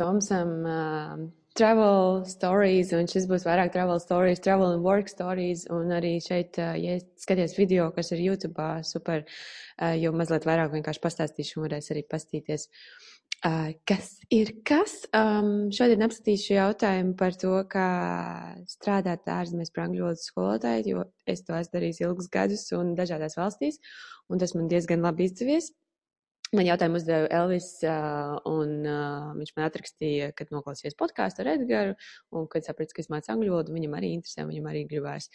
Tomsam uh, travel stories, un šis būs vairāk travel stories, travel and work stories, un arī šeit, uh, ja skaties video, kas ir YouTube, super, uh, jo mazliet vairāk vienkārši pastāstīšu, un varēs arī pastīties. Uh, kas ir kas? Um, šodien apskatīšu jautājumu par to, kā strādāt ārzemēs par angļu valodas skolotāju, jo es to esmu darījis ilgus gadus un dažādās valstīs, un tas man diezgan labi izdevies. Man jautājumu uzdeva Elvis, un viņš man atrakstīja, kad noklausījās podkāstu ar Edgars, un kad sapratu, ka es mācu angļu valodu, viņam arī interesē, viņam arī gribēs.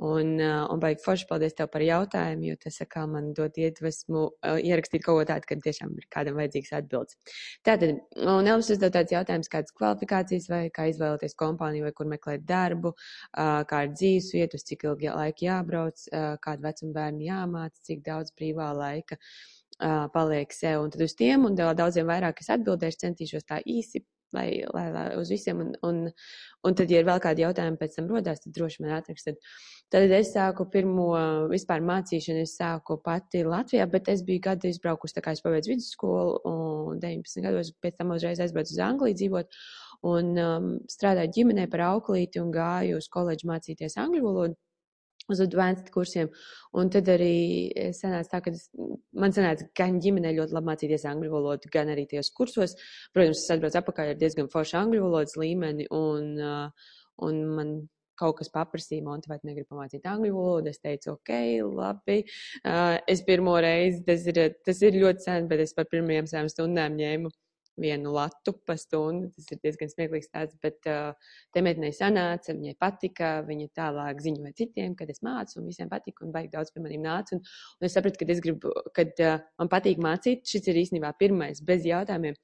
Un, un baigi forši paldies tev par jautājumu, jo tas kā man dod iedvesmu ierakstīt kaut ko tādu, kad tiešām ir kādam vajadzīgs atbildes. Tātad, un Elvis uzdeva tāds jautājums, kādas kvalifikācijas vai kā izvēlēties kompāniju vai kur meklēt darbu, kā ir dzīves vietu, uz cik ilgi laika jābrauc, kādu vecumu bērnu jāmāca, cik daudz brīvā laika. Paliek sev. Un tad uz tiem un daudziem vairāk es atbildēšu, centīšos tā īsi, lai, lai, lai uz visiem. Un, un, un tad, ja ir vēl kādi jautājumi pēc tam rodās, tad droši man atrakst. Tad, tad es sāku pirmo vispār mācīšanu, es sāku pati Latvijā, bet es biju gadu izbraukusi, tā kā es pabeidzu vidusskolu un 19 gados, pēc tam uzreiz aizbraucu uz Angliju dzīvot. Un um, strādāju ģimenē par auklīti un gāju uz koledžu mācīties angļu valodu uz advanced kursiem. Un tad arī sanāca tā, ka es, man sanāca gan ģimenē ļoti labi mācīties angļu valodu, gan arī tajos kursos. Protams, es atbraucu apakaļ ar diezgan foršu angļu valodas līmeni, un, uh, un man kaut kas paprasīja, man vai negribu pamācīt angļu valodu. Es teicu, ok, labi. Uh, es pirmo reizi, tas ir, tas ir ļoti sen, bet es par pirmajām savām stundām ņēmu vienu latu pa stundu. Tas ir diezgan smieklīgs tāds, bet uh, te meitenei sanāca, viņai patika, viņa tālāk ziņoja citiem, kad es mācu, un visiem patika, un baigi daudz pie maniem nāca. Un, un es sapratu, ka es gribu, kad uh, man patīk mācīt, šis ir īstenībā pirmais bez jautājumiem.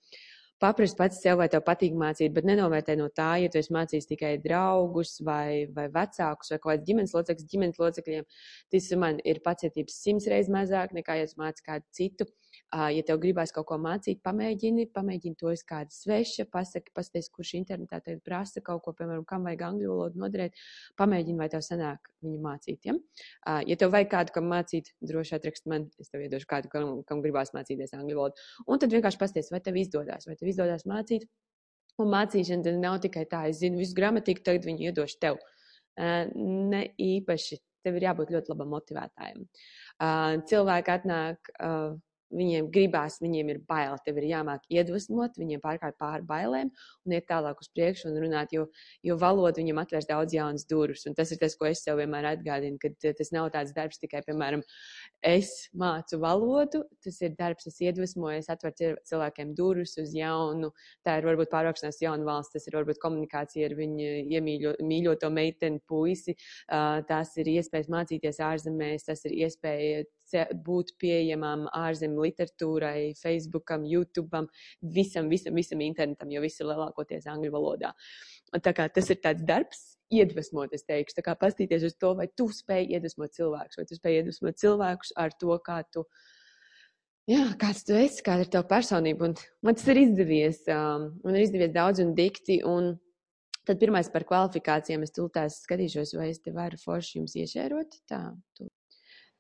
Paprast pats sev, vai tev patīk mācīt, bet nenovērtē no tā, ja tu esi mācījis tikai draugus vai, vai vecākus vai kādus ģimenes locekļus, ģimenes locekļiem. Tas man ir pacietības simts reizes mazāk nekā, ja es mācu kādu citu. Uh, Ja tev gribās kaut ko mācīt, pamēģini, pamēģini to uz kāda sveša, pasaki, pasties, kurš internetā tev prasa kaut ko, piemēram, kam vajag angļu valodu noderēt, pamēģini, vai tev sanāk viņu mācīt. Ja, ja tev vajag kādu, kam mācīt, droši atrakst man, es tev iedošu kādu, kam, kam gribās mācīties angļu valodu. Un tad vienkārši pasties, vai tev izdodas, vai tev izdodas mācīt. Un mācīšana nav tikai tā, es zinu visu gramatiku, tagad viņu iedošu tev. Ne īpaši, tev ir jābūt ļoti labam motivētājam. Cilvēki atnāk Viņiem gribās, viņiem ir bail, tev ir jāmāk iedvesmot, viņiem pārkāpt pāri bailēm un iet tālāk uz priekšu un runāt, jo, jo valoda viņam atvērs daudz jaunas durvis. Un tas ir tas, ko es sev vienmēr atgādinu, ka tas nav tāds darbs tikai, piemēram, es mācu valodu, tas ir darbs, es iedvesmoju, es atveru cilvēkiem durvis uz jaunu, tā ir varbūt pārvākšanās jaunu valsts, tas ir varbūt komunikācija ar viņu iemīļoto meiteni, puisi, tās ir iespējas mācīties ārzemēs, tas ir iespēja būt pieejamām ārzemju literatūrai, Facebookam, YouTubeam, visam, visam, visam internetam, jo viss ir lielākoties angļu valodā. Tā kā tas ir tāds darbs, iedvesmot, es teikšu, tā kā pastīties uz to, vai tu spēj iedvesmot cilvēkus, vai tu spēj iedvesmot cilvēkus ar to, kā tu, jā, kāds tu esi, kāda ir tava personība. Un man tas ir izdevies, um, man ir izdevies daudz un dikti, un tad pirmais par kvalifikācijām es tultās skatīšos, vai es te varu forši jums iešērot. Tā, tu.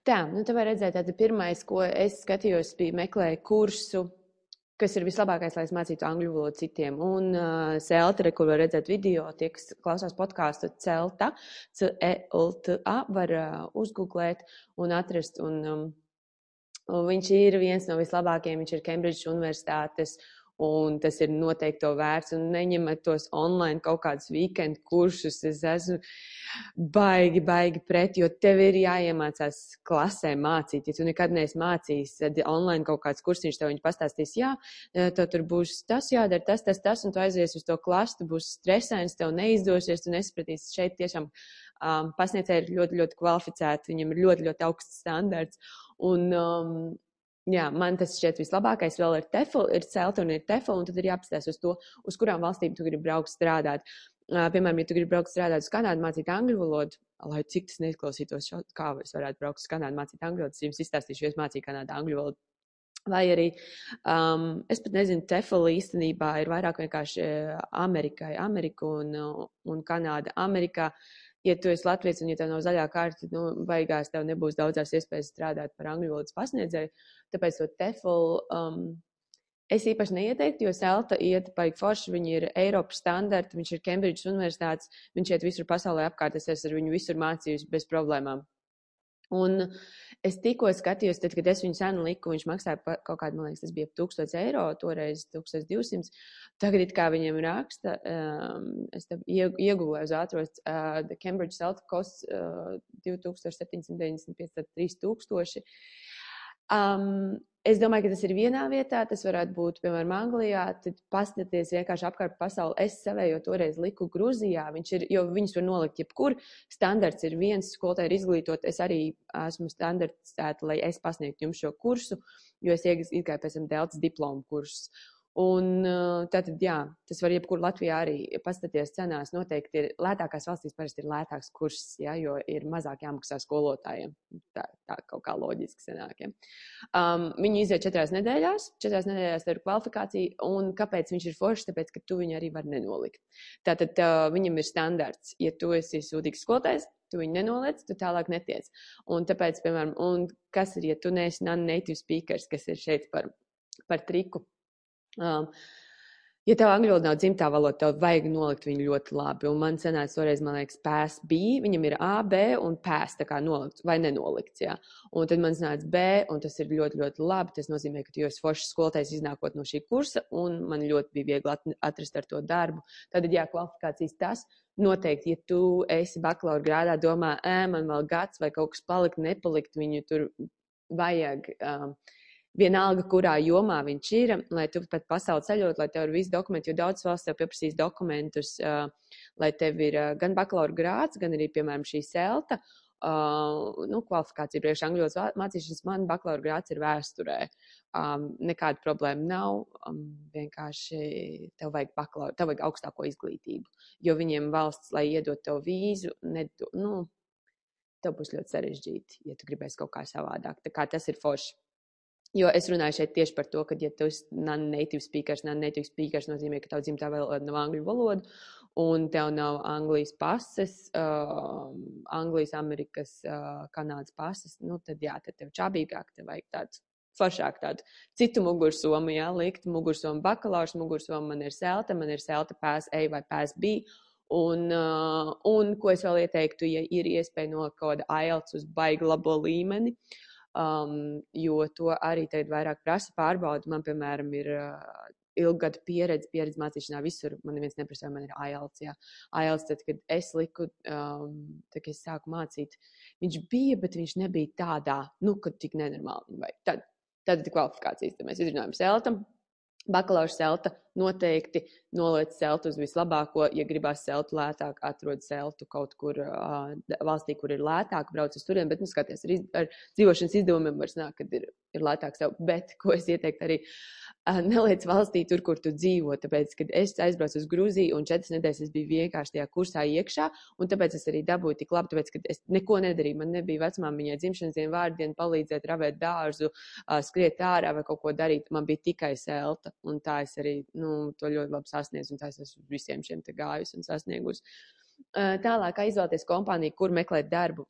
Tā, nu te var redzēt, tāda pirmais, ko es skatījos, bija meklēju kursu, kas ir vislabākais, lai es mācītu angļu valodu citiem. Un uh, Celta, kur var redzēt video, tie, kas klausās podkāstu Celta, C-E-L-T-A, var uh, uzgooglēt un atrast. Un, um, un viņš ir viens no vislabākajiem, viņš ir Cambridge Universitātes Un tas ir noteikti to vērts. Un neņemat tos online kaut kādus weekend kursus. Es esmu baigi, baigi pret, jo tev ir jāiemācās klasē mācīt. Ja tu nekad neesi mācījis, tad online kaut kāds kursiņš tev pastāstīs, jā, tev tur būs tas jādara, tas, tas, tas, un tu aizies uz to klasu, tu būsi stresains, tev neizdosies, tu nesapratīsi šeit tiešām. Um, pasniedzēji ir ļoti, ļoti kvalificēti, viņiem ir ļoti, ļoti augsts standarts. Un, um, Jā, man tas šķiet vislabākais. Vēl ir TEFL, ir CELTA un ir TEFL, un tad ir jāapstāsta uz to, uz kurām valstīm tu gribi braukt strādāt. Piemēram, ja tu gribi braukt strādāt uz Kanādu, mācīt angļu valodu, lai cik tas neizklausītos, kā es varētu braukt uz Kanādu, mācīt angļu valodu, es jums izstāstīšu, jo es mācīju Kanādā angļu valodu. Vai arī, um, es pat nezinu, TEFL īstenībā ir vairāk vienkārši Amerikai, Amerika un, un Kanāda. Amerikā ja tu esi Latvijas un ja tev nav zaļā kārta, nu, baigās tev nebūs daudzās iespējas strādāt par angļu valodas pasniedzēju. Tāpēc to TEFL um, Es īpaši neieteiktu, jo Zelta iet baigi forši, viņi ir Eiropas standarti, viņš ir Kembridžas universitātes, viņš iet visur pasaulē apkārt, es esmu ar viņu visur mācījus bez problēmām. Un es tikko skatījos, tad, kad es viņu cenu liku, viņš maksāja kaut kādu, man liekas, tas bija 1000 eiro, toreiz 1200. Tagad it kā viņiem raksta, um, es uz ātros, uh, The Cambridge Celtic costs uh, 2795, tad 3000. Um, es domāju, ka tas ir vienā vietā, tas varētu būt, piemēram, Anglijā. Tad paskatieties vienkārši apkārt pasauli. Es savējo toreiz liku Grūzijā, ir, jo viņus var nolikt jebkur. Standarts ir viens, skolotāji ir izglītot. Es arī esmu standartizēta, lai es pasniegtu jums šo kursu, jo es iegāju pēc tam Deltas diplomu kursus. Un tātad, jā, tas var jebkur Latvijā arī paskatīties cenās. Noteikti ir lētākās valstīs parasti ir lētāks kurs, ja, jo ir mazāk jāmaksā skolotājiem. Tā, tā kaut kā loģiski sanākiem. Um, viņi iziet četrās nedēļās, četrās nedēļās ir kvalifikācija, un kāpēc viņš ir foršs? Tāpēc, ka tu viņu arī var nenolikt. Tātad uh, viņam ir standarts, ja tu esi sūdīgs skolotājs, tu viņu nenoliec, tu tālāk netiec. Un tāpēc, piemēram, un kas ir, ja tu neesi non-native speakers, kas ir šeit par, par triku? Um, Ja tev angļu valoda nav dzimtā valoda, tev vajag nolikt viņu ļoti labi. Un man senāca toreiz, man liekas, pēs bija, viņam ir A, B un pēs tā kā nolikts vai nenolikts, jā. Un tad man sanāca B, un tas ir ļoti, ļoti labi. Tas nozīmē, ka tu esi foršs skolotājs iznākot no šī kursa, un man ļoti bija viegli atrast ar to darbu. Tad, jā, kvalifikācijas tas. Noteikti, ja tu esi bakalaura grādā, domā, ē, man vēl gads vai kaut kas palikt, nepalikt, viņu tur vajag. Um, vienalga, kurā jomā viņš ir, lai tu pat pasauli ceļot, lai tev ir visi dokumenti, jo daudz valsts tev pieprasīs dokumentus, uh, lai tev ir uh, gan bakalaura grāds, gan arī, piemēram, šī selta. Uh, nu, kvalifikācija priekš angļos mācīšanas man bakalaura grāds ir vēsturē. Um, nekāda problēma nav. Um, vienkārši tev vajag bakalaura, tev vajag augstāko izglītību. Jo viņiem valsts, lai iedot tev vīzu, nedo, nu, tev būs ļoti sarežģīti, ja tu gribēsi kaut kā savādāk. Tā kā tas ir forši. Jo es runāju šeit tieši par to, ka, ja tu esi non-native speakers, non-native speakers nozīmē, ka tev dzimtā valoda nav angļu valoda, un tev nav Anglijas pases, uh, Anglijas, Amerikas, uh, Kanādas pases, nu tad jā, tad tev čābīgāk, tev vajag tāds foršāk tādu citu mugursomu, jā, likt mugursomu bakalaurs, mugursomu man ir selta, man ir selta pēs A vai pēs B. Un, uh, un ko es vēl ieteiktu, ja ir iespēja no kaut kāda IELTS uz baigi labo līmeni, uh, um, jo to arī tagad vairāk prasa pārbauda. Man, piemēram, ir uh, ilgada pieredze, pieredze mācīšanā visur. Man neviens neprasa, vai man ir IELTS. Jā. IELTS, tad, kad es liku, um, tad, kad es sāku mācīt, viņš bija, bet viņš nebija tādā, nu, kad tik nenormāli. Tad, tad kvalifikācijas, tad mēs izrunājam Seltam, bakalaura selta noteikti noliec seltu uz vislabāko. Ja gribās seltu lētāk, atrod seltu kaut kur uh, valstī, kur ir lētāk, brauc uz turieni. Bet, nu, skaties, ar, iz, ar dzīvošanas izdevumiem var sanākt, kad ir, ir lētāk sev. Bet, ko es ieteiktu arī, uh, neliec valstī tur, kur tu dzīvo. Tāpēc, kad es aizbraucu uz Grūziju un četras nedēļas es biju vienkārši tajā kursā iekšā, un tāpēc es arī dabūju tik labi, tāpēc, ka es neko nedarīju. Man nebija vecmāmiņai dzimšanas dienu vārdienu palīdzēt ravēt dārzu, uh, skriet ārā vai kaut ko darīt. Man bija tikai selta, un tā es arī, nu, to ļoti labi sasniedzu, un tā es esmu visiem šiem te gājusi un sasniegusi. Tālāk, kā izvēlēties kompāniju, kur meklēt darbu.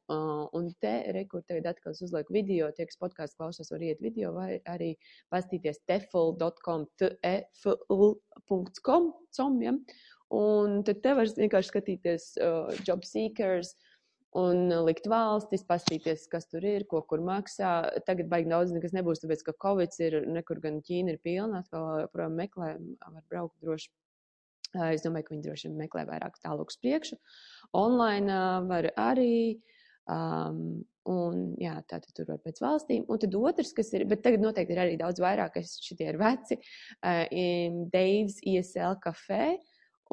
Un te, rekur, tagad atkal uzlieku video, tie, kas podkāstu klausās, var iet video vai arī pastīties tefl.com, tefl.com, com, ja? un tad te var vienkārši skatīties uh, job seekers, uh, un likt valstis, paskatīties, kas tur ir, ko kur maksā. Tagad baigi daudz nekas nebūs, tāpēc, ka Covid ir, nekur gan Ķīna ir pilna, atkal joprojām meklē, var braukt droši. Es domāju, ka viņi droši vien meklē vairāk tālāk uz priekšu. Online var arī. Um, un, jā, tā tad tur var pēc valstīm. Un tad otrs, kas ir, bet tagad noteikti ir arī daudz vairāk, kas šitie ir veci, uh, Dave's ESL kafē.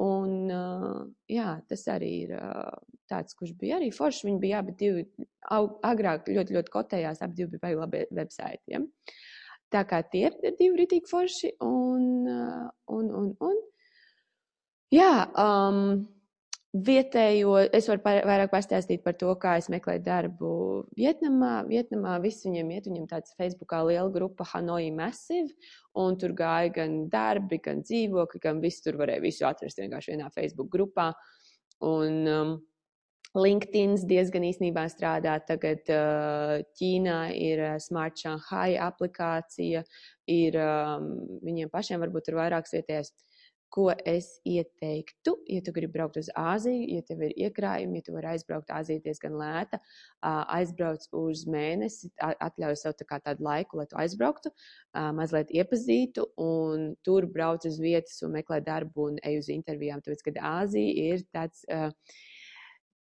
Un, uh, jā, tas arī ir uh, tāds, kurš bija arī foršs. Viņi bija abi divi, agrāk ļoti, ļoti kotējās, abi divi bija labi websaiti. Ja? Tā kā tie ir divi ritīgi forši un, un, un, un. Jā, um, vietējo, es varu vairāk pastāstīt par to, kā es meklēju darbu Vietnamā. Vietnamā viss viņiem iet, viņiem tāds Facebookā liela grupa Hanoi Massive, un tur gāja gan darbi, gan dzīvokļi, gan viss tur varēja visu atrast vienkārši vienā Facebook grupā. Un, um, LinkedIn diezgan īstenībā strādā. Tagad uh, Ķīnā ir Smart Shanghai aplikācija, ir um, viņiem pašiem varbūt ir vairākas vietējās. Ko es ieteiktu, ja tu gribi braukt uz Āziju, ja tev ir iekrājumi, ja tu vari aizbraukt Āziju diezgan lēta, uh, aizbrauc uz mēnesi, atļauj sev tā kā tādu laiku, lai tu aizbrauktu, uh, mazliet iepazītu, un tur brauc uz vietas un meklē darbu un ej uz intervijām, tāpēc, kad Āzija ir tāds. Uh,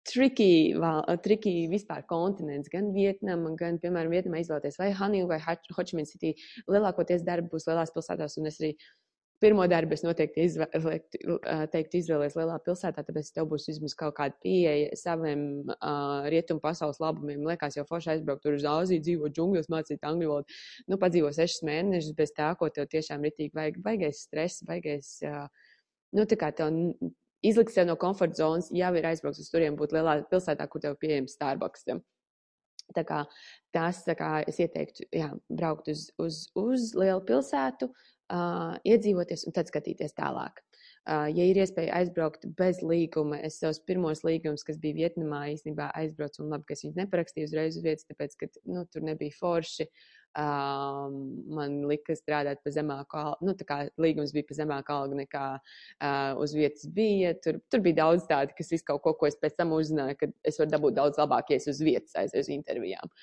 tricky, val, tricky vispār kontinents, gan Vietnama, gan, piemēram, Vietnamā izvēlēties vai Haniju vai Hočimina City. Lielākoties darbi būs lielās pilsētās, un es arī pirmo darbu es noteikti izvēlētu, teiktu izvēlēties lielā pilsētā, tāpēc tev būs vismaz kaut kāda pieeja saviem uh, rietumu pasaules labumiem. Liekas, jau forši aizbraukt tur uz Āziju, dzīvot džungļos, mācīt angļu valodu. Nu, padzīvo sešas mēnešus bez tā, ko tev tiešām ritīgi vajag, baigais stress, baigais, uh, nu, tā kā tev izlikt sev no komforta zonas, jau ir aizbraucis uz turieni, būt lielā pilsētā, kur tev pieejams Starbucks. Ja. Tā kā tas, tā kā es ieteiktu, jā, braukt uz, uz, uz lielu pilsētu, uh, iedzīvoties un tad skatīties tālāk. Uh, ja ir iespēja aizbraukt bez līguma, es savus pirmos līgumus, kas bija Vietnamā, īstenībā aizbraucu un labi, ka es viņus neparakstīju uzreiz uz vietas, tāpēc, ka nu, tur nebija forši. Um, man lika strādāt pa zemāku algu, nu, tā kā līgums bija pa zemāku algu nekā uh, uz vietas bija. Tur, tur bija daudz tādu, kas visu kaut ko, ko es pēc tam uzzināju, ka es varu dabūt daudz labāk, ja es uz vietas aizēju uz intervijām.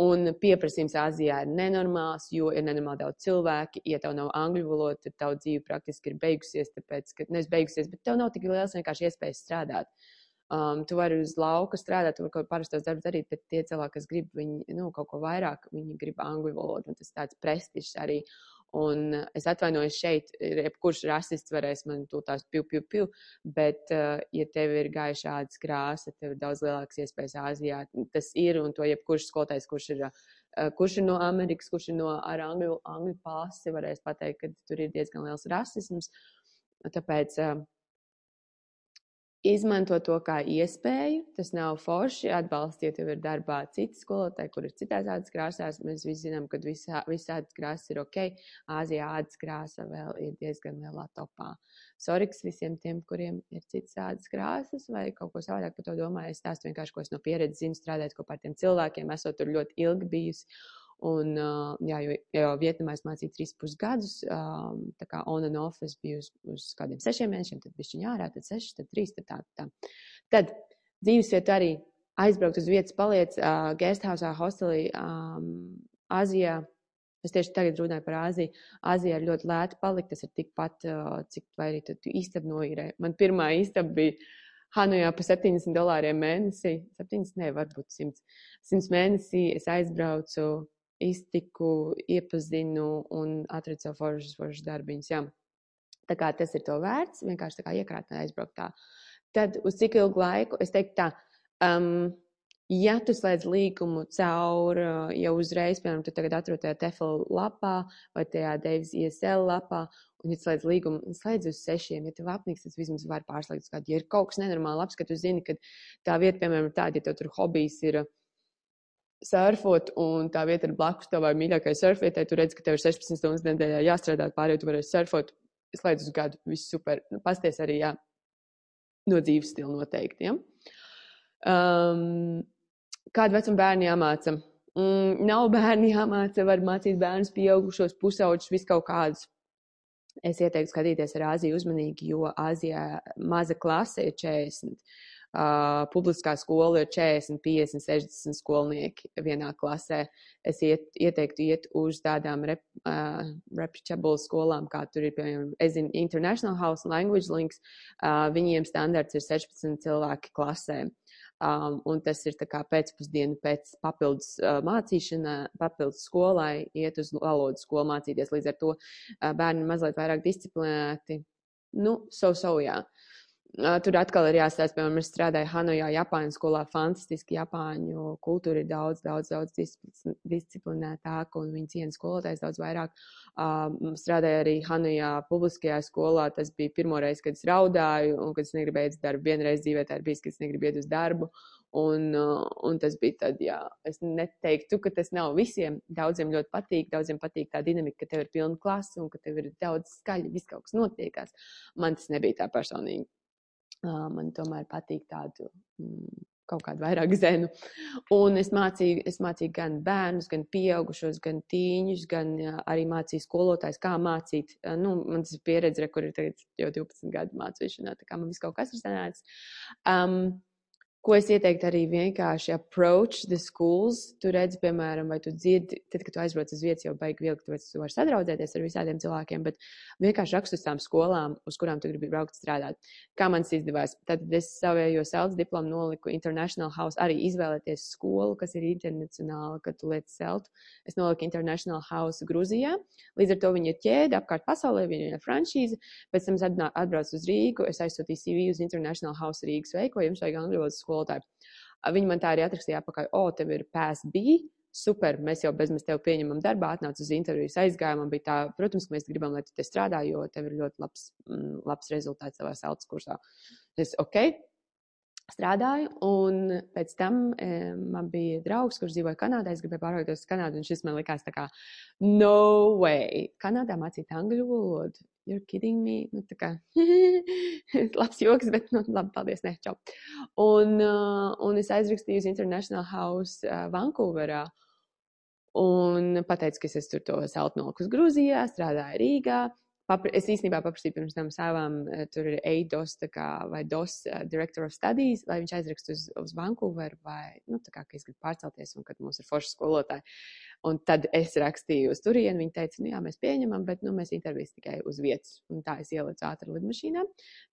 Un pieprasījums Āzijā ir nenormāls, jo ir nenormāli daudz cilvēku. Ja tev nav angļu valoda, tad tava dzīve praktiski ir beigusies, tāpēc, ka nevis beigusies, bet tev nav tik liels vienkārši iespējas strādāt. Uh, Um, tu vari uz lauka strādāt, tu vari kaut parastos darbus darīt, bet tie cilvēki, kas grib viņi, nu, kaut ko vairāk, viņi grib angļu valodu, un tas tāds prestižs arī. Un es atvainojos šeit, jebkurš rasists varēs man to tās piu, piu, piu, bet, uh, ja tev ir gaišāds krāsa, tev ir daudz lielāks iespējas Āzijā. Tas ir, un to jebkurš skolotājs, kurš ir, uh, kurš ir no Amerikas, kurš ir no ar angļu, angļu pasi, varēs pateikt, ka tur ir diezgan liels rasisms. Tāpēc uh, izmanto to kā iespēju. Tas nav forši. Atbalstiet, ja ir darbā citi skolotāji, kur ir citās ādas krāsās. Mēs visi zinām, ka visā, visā ādas krāsas ir ok. Āzijā ādas krāsa vēl ir diezgan lielā topā. Soriks visiem tiem, kuriem ir citas ādas krāsas vai kaut ko savādāk par to domāju. Es stāstu vienkārši, ko es no pieredzes zinu, strādājot kopā ar tiem cilvēkiem, esot tur ļoti ilgi bijusi. Un, uh, jā, jo, jo Vietnamā es mācīju trīs pusgadus, um, tā kā on and off es biju uz, uz kādiem sešiem mēnešiem, tad bišķiņā ārā, tad seši, tad trīs, tad tā, tā. Tad dzīvesvieta arī aizbraukt uz vietas, paliec uh, guesthausā, hostelī, um, Azijā. Es tieši tagad runāju par Āziju. Āzijā ir ļoti lēti palikt, tas ir tikpat, uh, cik vai arī tu istabu noīrē. Man pirmā istaba bija Hanujā par 70 dolāriem mēnesī. 70, ne, varbūt 100. 100 mēnesī es aizbraucu iztiku, iepazinu un atradu sev foršas, foršas darbiņas. Jā. Tā kā tas ir to vērts, vienkārši tā kā iekrāt un aizbraukt tā. Tad uz cik ilgu laiku, es teiktu tā, um, ja tu slēdz līgumu caur, jau uzreiz, piemēram, tu tagad atrod tajā TEFL lapā vai tajā Davis ISL lapā, un ja slēdz līgumu, slēdz uz sešiem, ja tev apniks, tad vismaz var pārslēgt uz kādu. Ja ir kaut kas nenormāli labs, ka tu zini, ka tā vieta, piemēram, ir tāda, ja tev tur hobijs ir, uh, surfot, un tā vieta ir blakus tavai mīļākajai surfvietai. Tu redz, ka tev ir 16 stundas nedēļā jāstrādā, pārējie tu varēsi surfot. Slēdz uz gadu, viss super. Nu, pasties arī, jā, no dzīves stila noteikti. Ja? Um, kādu vecumu bērnu jāmāca? Mm, nav bērni jāmāca, var mācīt bērnus, pieaugušos, pusauģus, visu kaut kādus. Es ieteiktu skatīties ar Āziju uzmanīgi, jo Āzijā maza klase ir 40. Uh, publiskā skola ir 40, 50, 60 skolnieki vienā klasē. Es iet, ieteiktu iet uz tādām rep, uh, reputable skolām, kā tur ir, piemēram, zinu, International House Language Links. Uh, viņiem standarts ir 16 cilvēki klasē. Um, un tas ir tā kā pēcpusdiena pēc papildus uh, mācīšanā, papildus skolai, iet uz valodas skolu mācīties. Līdz ar to uh, bērni mazliet vairāk disciplinēti. Nu, so, so, jā. Uh, Tur atkal ir jāstāsta, piemēram, es strādāju Hanojā, Japāņu skolā. Fantastiski Japāņu kultūra ir daudz, daudz, daudz disciplinētāka un viņi ciena skolotājs daudz vairāk. Um, strādāju arī Hanojā publiskajā skolā. Tas bija pirmo reizi, kad es raudāju un kad es negribēju iet uz darbu. Vienreiz dzīvē tā ir bijis, kad es negribu iet uz darbu. Un, un tas bija tad, jā, es neteiktu, ka tas nav visiem. Daudziem ļoti patīk, daudziem patīk tā dinamika, ka tev ir pilna klasa un ka tev ir daudz skaļi, viss kaut kas notiekās. Man tas nebija tā personīgi. Man tomēr patīk tādu mm, kaut kādu vairāk zenu. Un es mācīju, es mācīju gan bērnus, gan pieaugušos, gan tīņus, gan arī mācīju skolotājs, kā mācīt. Nu, man tas ir pieredze, kur ir tagad jau 12 gadu mācīšanā, tā kā man viss kaut kas ir sanācis. Um, Ko es ieteiktu arī vienkārši approach the schools. Tu redzi, piemēram, vai tu dzirdi, tad, kad tu aizbrauc uz vietas, jau baigi vilkt, tāpēc tu vari sadraudzēties ar visādiem cilvēkiem, bet vienkārši rakstu uz tām skolām, uz kurām tu gribi braukt strādāt. Kā man tas izdevās? Tad es savējo selts diplomu noliku International House, arī izvēlēties skolu, kas ir internacionāla, kad tu liec seltu. Es noliku International House Gruzijā. Līdz ar to viņi ir ķēde apkārt pasaulē, viņi ir franšīze. Pēc tam es atbraucu uz Rīgu, es aizsūtīju CV uz International House Rīgas veiku, jums vajag angļu valodas skolu skolotāju. Viņi man tā arī atrakstīja apakaļ, o, tev ir PSB, super, mēs jau bezmaz tevi pieņemam darbā, atnāc uz intervijas, aizgājām, man bija tā, protams, ka mēs gribam, lai tu te strādā, jo tev ir ļoti labs, mm, labs rezultāts savā saltas kursā. Es, ok, strādāju, un pēc tam e, man bija draugs, kurš dzīvoja Kanādā. Es gribēju pārvietoties uz Kanādu, un šis man likās tā kā, no way! Kanādā mācīt angļu valodu. You're kidding me. Nu, tā kā labs joks, bet, nu, labi, paldies, ne, čau. Un, uh, un es aizrakstīju uz International House uh, Vankūverā. Un pateicu, ka es tur to Seltnokus Grūzijā, strādāju Rīgā. Papra, es īstenībā paprasīju pirms tam savam, uh, tur ir EIDOS kā, vai DOS uh, Director of Studies, lai viņš aizrakst uz, uz Vankūveru vai, nu, tā kā, ka es gribu pārcelties un kad mums ir forši skolotāji. Un tad es rakstīju uz turieni. Viņa teica, nu jā, mēs pieņemam, bet nu, mēs intervijas tikai uz vietas. Un tā es ielicu ātri lidmašīnā.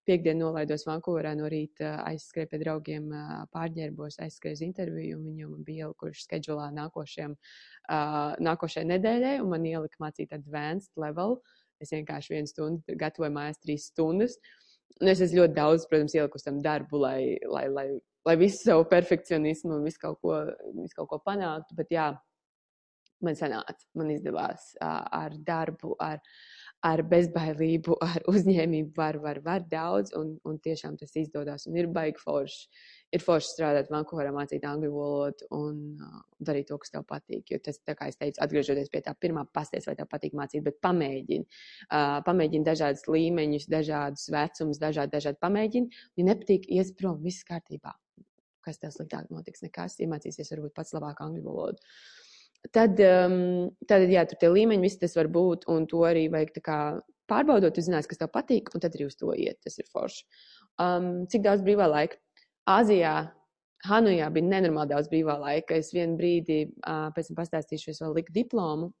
Piektdien nolaidos Vankūverā no rīta, aizskrēju pie draugiem pārģērbos, aizskrēju uz interviju. Un viņi man bija ielikuši skedžulā nākošajam, uh, nākošajai nedēļai, un man ielika mācīt advanced level. Es vienkārši vienu stundu gatavoju mājās trīs stundas. Un es esmu ļoti daudz, protams, ielikusi tam darbu, lai, lai, lai, lai visu savu perfekcionismu un visu kaut ko, visu kaut ko panāktu. Bet jā, man sanāca, man izdevās ar darbu, ar, ar bezbailību, ar uzņēmību, var, var, var daudz, un, un tiešām tas izdodas. Un ir baigi forši. Ir forši strādāt Vankūverā, mācīt angļu valodu un uh, darīt to, kas tev patīk. Jo tas, kā es teicu, atgriežoties pie tā pirmā, pasties, vai tev patīk mācīt, bet pamēģini. Uh, pamēģini dažādus līmeņus, dažādus vecumus, dažādi, dažādi pamēģini. Ja nepatīk, ies prom, viss kārtībā. Kas tev sliktāk notiks? Nekas, iemācīsies varbūt pats labāk angļu valodu. Uh, Tad, um, tad, jā, tur tie līmeņi, viss tas var būt, un to arī vajag kā, pārbaudot, tu zinās, kas tev patīk, un tad arī uz to iet. Tas ir forši. Um, cik daudz brīvā laika? Āzijā, Hanujā bija nenormāli daudz brīvā laika. Es vienu brīdi, uh, pēc tam pastāstīšu, es vēl liku diplomu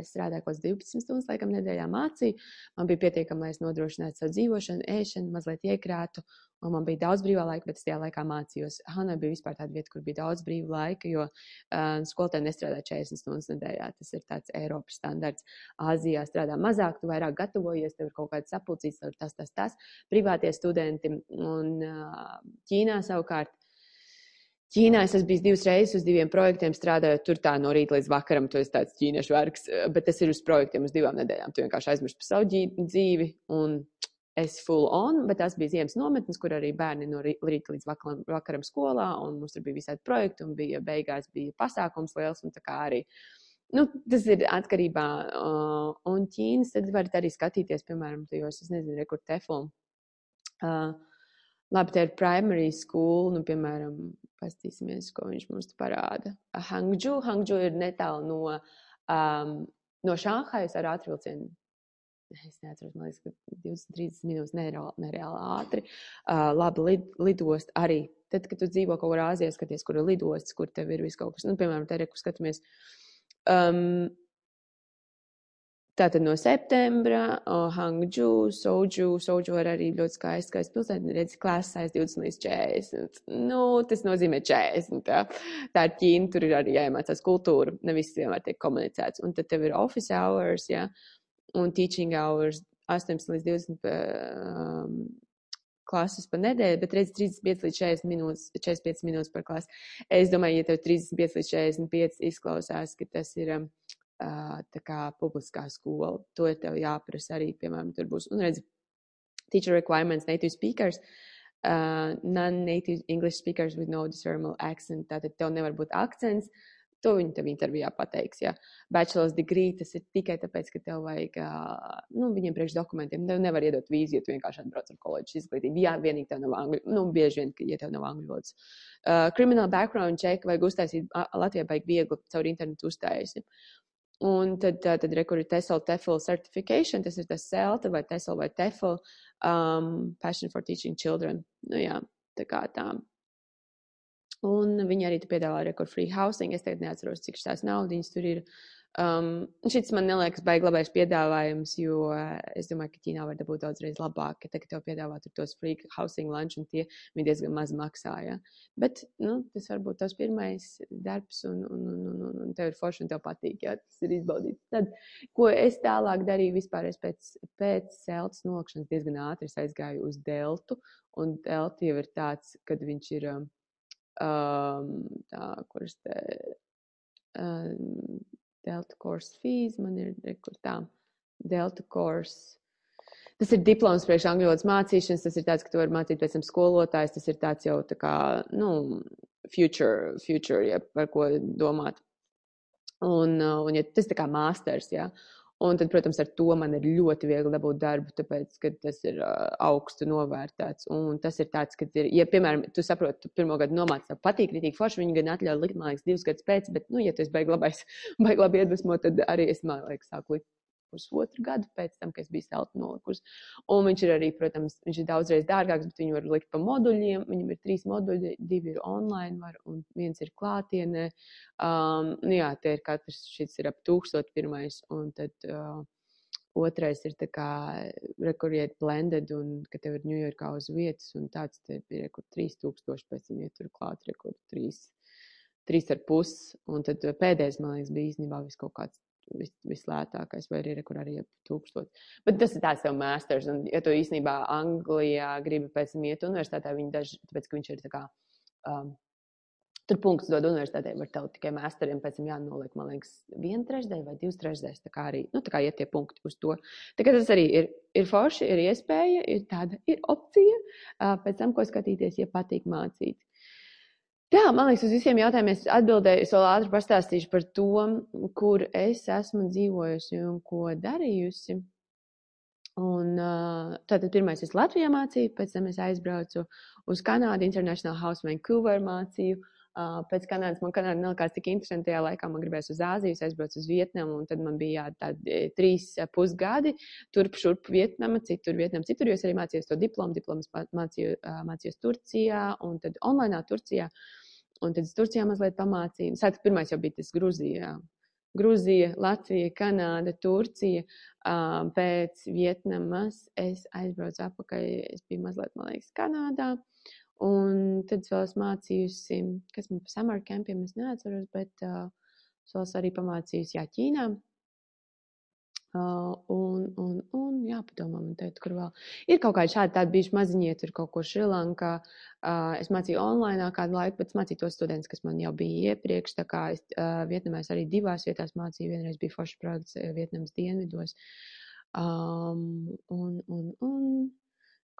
Es strādāju kaut kādas 12 stundas, laikam, nedēļā mācīju. Man bija pietiekami, lai es nodrošinātu savu dzīvošanu, ēšanu, mazliet iekrātu, un man bija daudz brīvā laika, bet es tajā laikā mācījos. Hanai bija vispār tāda vieta, kur bija daudz brīva laika, jo uh, skolotāji nestrādā 40 stundas nedēļā. Tas ir tāds Eiropas standarts. Āzijā strādā mazāk, tu vairāk gatavojies, tev ir kaut kāds sapulcīts, tev ir tas, tas, tas. Privātie studenti un uh, Ķīnā savukārt Ķīnā es esmu bijis divas reizes uz diviem projektiem, strādājot tur tā no rīta līdz vakaram. Tu esi tāds ķīniešu vergs, bet tas ir uz projektiem uz divām nedēļām. Tu vienkārši aizmirsti par savu dzīvi un es full on, bet tas bija ziemas nometnes, kur arī bērni no rīta līdz vakaram, vakaram skolā, un mums tur bija visādi projekti, un bija beigās bija pasākums liels, un tā kā arī. Nu, tas ir atkarībā no uh, Ķīnas. Tad varat arī skatīties, piemēram, tajos, es nezinu, kur teflon. Uh, labi, tā ir primary school, nu, piemēram, pastīsimies, ko viņš mums parāda. Hangdžu, Hangdžu ir netālu no, um, no Šanhajas ar ātrvilcienu. Es neatceros, man liekas, ka 20, 30 minūtes nereāli, nereāli ātri. Uh, labi, lid, lidost arī. Tad, kad tu dzīvo kaut kur Āzijā, skaties, kur ir lidostas, kur tev ir viss kaut kas, nu, piemēram, te kur skatāmies. Um, Tātad no septembra Hangdžu, Soudžu, Soudžu ir arī ļoti skaisti, skaisti pilsēta, redz klasēs 20 līdz 40. Nu, tas nozīmē 40. Tā, tā ir Ķīna, tur ir arī jāiemācās kultūra, ne viss vienmēr tiek komunicēts. Un tad tev ir office hours, jā, ja, un teaching hours 18 līdz 20 um, klases pa nedēļu, bet redz 35 līdz 40 minūtes, 45 minūtes par klasi. Es domāju, ja tev 35 līdz 45 izklausās, ka tas ir. Um, tā kā publiskā skola. To ir tev jāprasa arī, piemēram, tur būs, un redz, teacher requirements, native speakers, uh, non-native English speakers with no discernible accent, tātad tev nevar būt akcents, To viņi tev intervijā pateiks. Ja. Bachelor's degree tas ir tikai tāpēc, ka tev vajag, nu, viņiem priekš dokumentiem. Tev nevar iedot vīzu, ja tu vienkārši atbrauc ar koledžas izglītību. Jā, vienīgi tev nav angļu, nu, bieži vien, ja tev nav angļu valodas. Uh, criminal background check vajag uztaisīt, Latvijā vajag viegli caur internetu uztaisīt. Un tad, tad rekur ir TESOL, TEFL certification, tas ir tas CELTA vai TESOL vai TEFL, um, Passion for Teaching Children. Nu jā, tā kā tā. Un viņi arī piedāvā rekur free housing. Es tagad neatceros, cik tās naudiņas tur ir. Um, šis man neliekas baigi labais piedāvājums, jo uh, es domāju, ka Ķīnā var dabūt daudzreiz labāk, tagad tev piedāvā tos free housing lunch un tie viņi diezgan maz maksāja. Bet, nu, tas varbūt tavs pirmais darbs un, un, un, un, un, un tev ir forši un tev patīk, jā, tas ir izbaudīts. Tad, ko es tālāk darīju vispār, es pēc, pēc celtas nolikšanas diezgan ātri aizgāju uz deltu, un delta jau ir tāds, kad viņš ir, um, tā, kuras te, um, Delta Course fees, man ir rekur tā, Delta Course. Tas ir diploms priekš angļu valodas mācīšanas, tas ir tāds, ka tu vari mācīt pēc tam skolotājs, tas ir tāds jau tā kā, nu, future, future, ja par ko domāt. Un, un ja tas tā kā masters, ja, Un tad, protams, ar to man ir ļoti viegli dabūt darbu, tāpēc, ka tas ir uh, augstu novērtēts. Un tas ir tāds, ka, ir, ja, piemēram, tu saproti, tu pirmo gadu nomāci, tev patīk rītīgi forši, viņi gan atļauj likt, man liekas, divus gadus pēc, bet, nu, ja tu esi baigi labais, baigi labi iedvesmot, tad arī es, man liekas, sāku likt pusotru gadu pēc tam, kad es biju selta nolikusi. Un viņš ir arī, protams, viņš ir daudzreiz dārgāks, bet viņu var likt pa moduļiem. Viņam ir trīs moduļi, divi ir online, var, un viens ir klātienē. Um, nu jā, tie ir katrs, šis ir ap tūkstot pirmais, un tad. Uh, Otrais ir tā kā rekuriet blended, un ka tev ir Ņujorkā uz vietas, un tāds te ir rekur 3000, pēc tam iet tur klāt rekur 3, 3,5, un tad pēdējais, man liekas, bija īstenībā vis kaut kāds vis, vislētākais, vai arī kur arī ap tūkstoši. Bet tas ir tāds tev mākslinieks, un, ja tu īstenībā Anglijā gribi pēc tam iet universitātē, viņi daži, tāpēc, ka viņš ir tā kā. Um, Tur punkts dod universitātē, var tev tikai māksliniekam pēc tam jānoliek, man liekas, viena trešdaļa vai divas trešdaļas. Tā kā arī, nu, tā kā iet tie punkti uz to. Tā kā tas arī ir, ir forši, ir iespēja, ir tāda ir opcija, pēc tam, ko skatīties, ja patīk mācīt. Jā, man liekas, uz visiem jautājumiem es atbildēju. Es vēl ātri pastāstīšu par to, kur es esmu dzīvojusi un ko darījusi. Un, tātad pirmais es Latvijā mācīju, pēc tam es aizbraucu uz Kanādu, International House Vancouver mācīju. Pēc Kanādas man Kanāda nelikās tik interesanti. Tajā laikā man gribējās uz Āziju, aizbraucu uz Vietnamu, un tad man bija jā, tādi trīs pusgadi turp šurp Vietnama, citur Vietnama, citur, jo es arī mācījos to diplomu. Diplomas mācīju, mācījos Turcijā un tad online Turcijā. Uh, Un tad es Turcijā mazliet pamācīju. Sācis pirmais jau bija tas Gruzijā. Gruzija, Latvija, Kanāda, Turcija. Pēc Vietnamas es aizbraucu atpakaļ. Es biju mazliet, man liekas, Kanādā. Un tad vēl es mācījusi, kas man pa summer campiem, es neatceros, bet es vēl arī pamācījusi, jā, Ķīnā. Uh, un, un, un jāpadomā, man teikt, kur vēl. Ir kaut kādi šādi tādi bijuši maziņie, tur kaut kur Šrilankā. Uh, es mācīju online kādu laiku, bet mācīju tos studentus, kas man jau bija iepriekš. Tā kā es uh, Vietnamē arī divās vietās mācīju. Vienreiz bija foršs projekts Vietnamas dienvidos. Um, un, un, un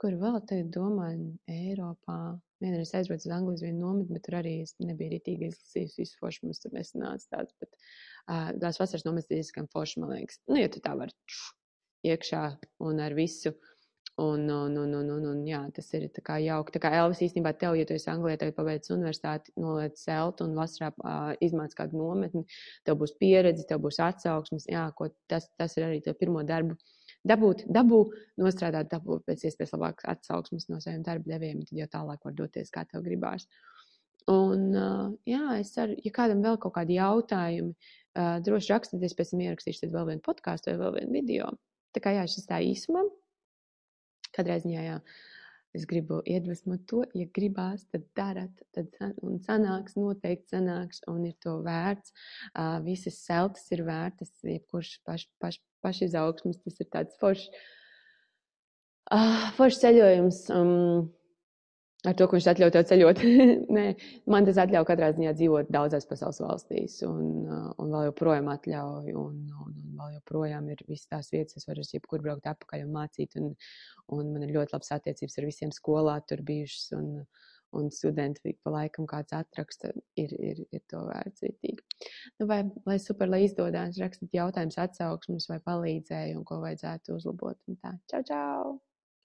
kur vēl tagad domāju, Eiropā. Vienreiz aizbraucu uz Anglijas vienu nometni, bet tur arī es nebiju ritīgi izlasījis visu foršu, mums tur nesanāca tāds. Bet, uh, tās vasaras nometnes diezgan forši, man liekas. Nu, ja tu tā vari iekšā un ar visu. Un, un, un, un, un, un jā, tas ir tā kā jauki. Tā kā Elvis īstenībā tev, ja tu esi Anglijā, tev pabeidz universitāti, noliec celtu un vasarā uh, izmāc kādu nometni, tev būs pieredze, tev būs atsauksmes, jā, ko tas, tas ir arī tev pirmo darbu dabūt, dabū, nostrādāt, dabūt pēc iespējas labākas atsauksmes no saviem darba devējiem, tad jau tālāk var doties, kā tev gribās. Un, jā, es ceru, ja kādam vēl kaut kādi jautājumi, droši rakstieties, pēc tam ierakstīšu vēl vienu podkāstu vai vēl vienu video. Tā kā jā, šis tā īsumā, kādreiz jā, es gribu iedvesmot to, ja gribās, tad darat, tad un sanāks, noteikti sanāks un ir to vērts. Uh, visas seltas ir vērtas, jebkurš paš, paš, pašizaugsmes, tas ir tāds foršs, uh, foršs ceļojums. Um, ar to, ka viņš atļauj tev ceļot. Nē, man tas atļauj katrā ziņā dzīvot daudzās pasaules valstīs, un, uh, un vēl joprojām atļauj, un, un, un vēl joprojām ir visas tās vietas, es varu uz jebkur braukt atpakaļ un mācīt, un, un man ir ļoti labas attiecības ar visiem skolā tur bijušas, un, un studenti pa laikam kāds atraksta, ir, ir, ir to vērts ritīgi. Nu, vai, lai super, lai izdodas, rakstiet jautājumus, atsauksmes vai palīdzēju un ko vajadzētu uzlabot. Un tā. Čau, čau!